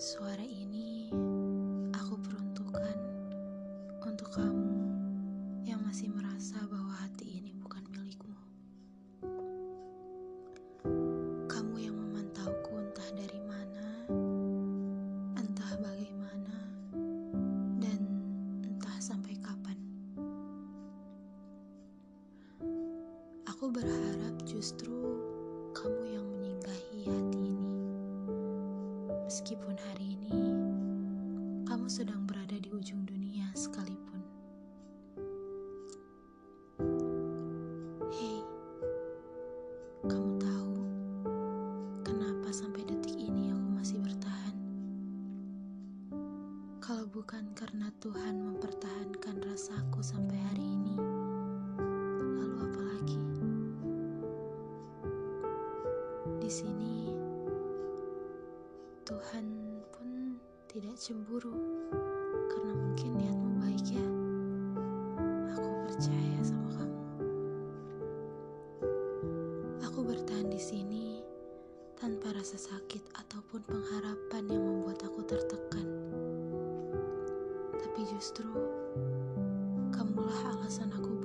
Suara ini aku peruntukkan untuk kamu yang masih merasa bahwa hati ini bukan milikmu. Kamu yang memantauku entah dari mana, entah bagaimana, dan entah sampai kapan. Aku berharap justru cemburu karena mungkin niatmu baik ya. Aku percaya sama kamu. Aku bertahan di sini tanpa rasa sakit ataupun pengharapan yang membuat aku tertekan. Tapi justru kamulah alasan aku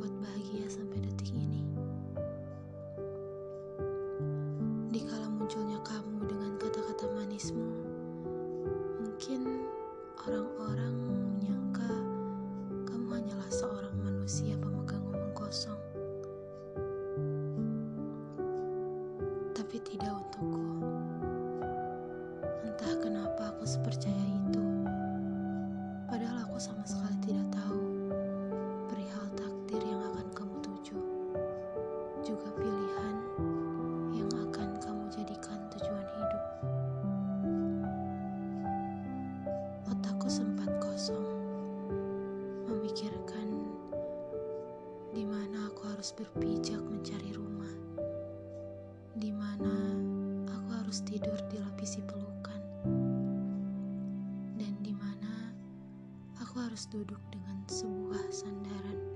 Otakku sempat kosong, memikirkan di mana aku harus berpijak mencari rumah, di mana aku harus tidur dilapisi pelukan, dan di mana aku harus duduk dengan sebuah sandaran.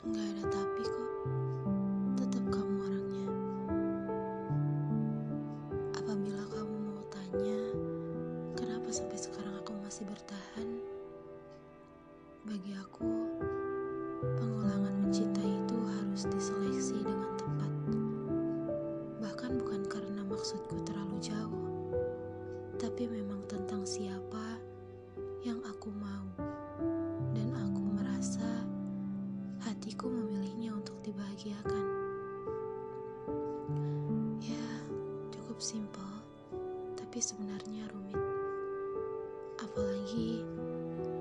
Nggak ada tapi kok. Tetap kamu orangnya. Apabila kamu mau tanya kenapa sampai sekarang aku masih bertahan, bagi aku rumit. Apalagi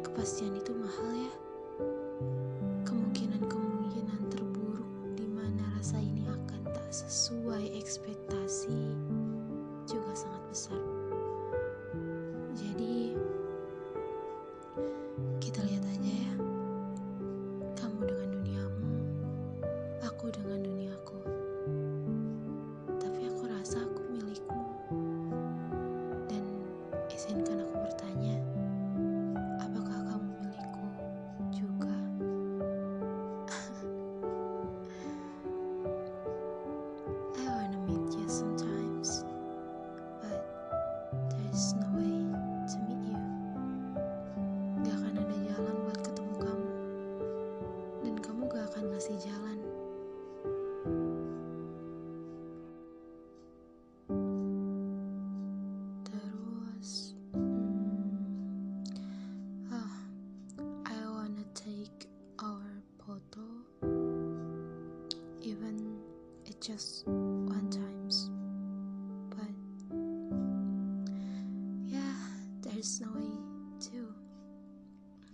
kepastian itu mahal ya. Kemungkinan-kemungkinan terburuk di mana rasa ini akan tak sesuai ekspektasi juga sangat besar. Just one times, but yeah, there's no way to.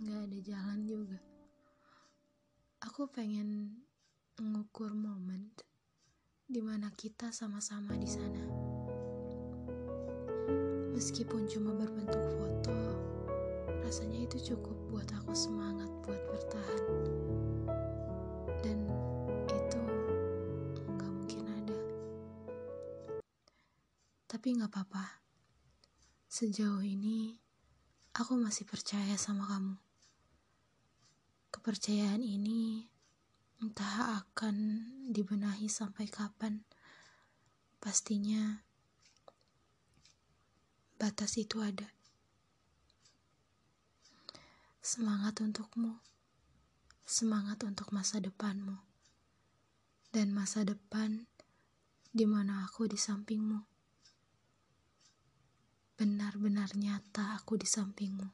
Nggak ada jalan juga. Aku pengen mengukur momen di mana kita sama-sama di sana. Meskipun cuma berbentuk foto, rasanya itu cukup buat aku semangat buat bertahan. Tapi nggak apa-apa. Sejauh ini, aku masih percaya sama kamu. Kepercayaan ini entah akan dibenahi sampai kapan. Pastinya batas itu ada. Semangat untukmu, semangat untuk masa depanmu, dan masa depan di mana aku di sampingmu. Benar-benar nyata aku di sampingmu.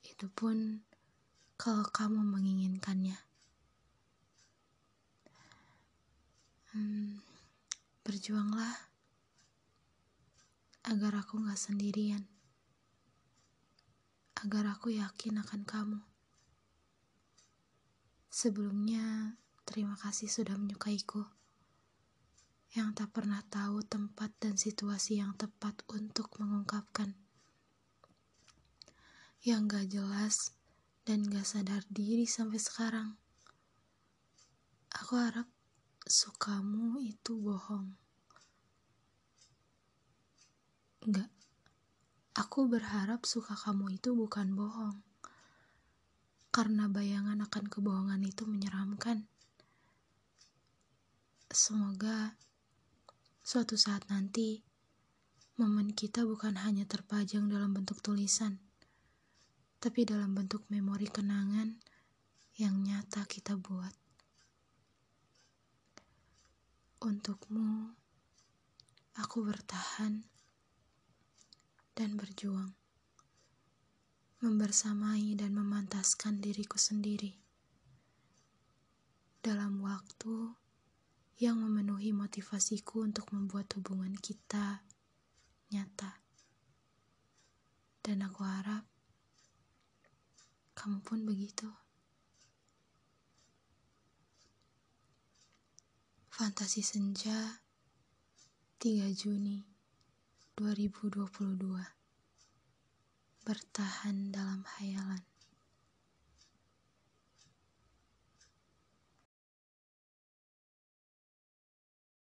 Itu pun kalau kamu menginginkannya. Hmm, berjuanglah agar aku gak sendirian. Agar aku yakin akan kamu. Sebelumnya, terima kasih sudah menyukaiku. Yang tak pernah tahu tempat dan situasi yang tepat untuk mengungkapkan. Yang gak jelas dan gak sadar diri sampai sekarang. Aku harap sukamu itu bohong. Enggak. Aku berharap suka kamu itu bukan bohong. Karena bayangan akan kebohongan itu menyeramkan. Semoga suatu saat nanti momen kita bukan hanya terpajang dalam bentuk tulisan tapi dalam bentuk memori kenangan yang nyata kita buat. Untukmu, aku bertahan dan berjuang, membersamai dan memantaskan diriku sendiri dalam waktu yang memenuhi motivasiku untuk membuat hubungan kita nyata. Dan aku harap kamu pun begitu. Fantasi Senja 3 Juni 2022 Bertahan dalam hayalan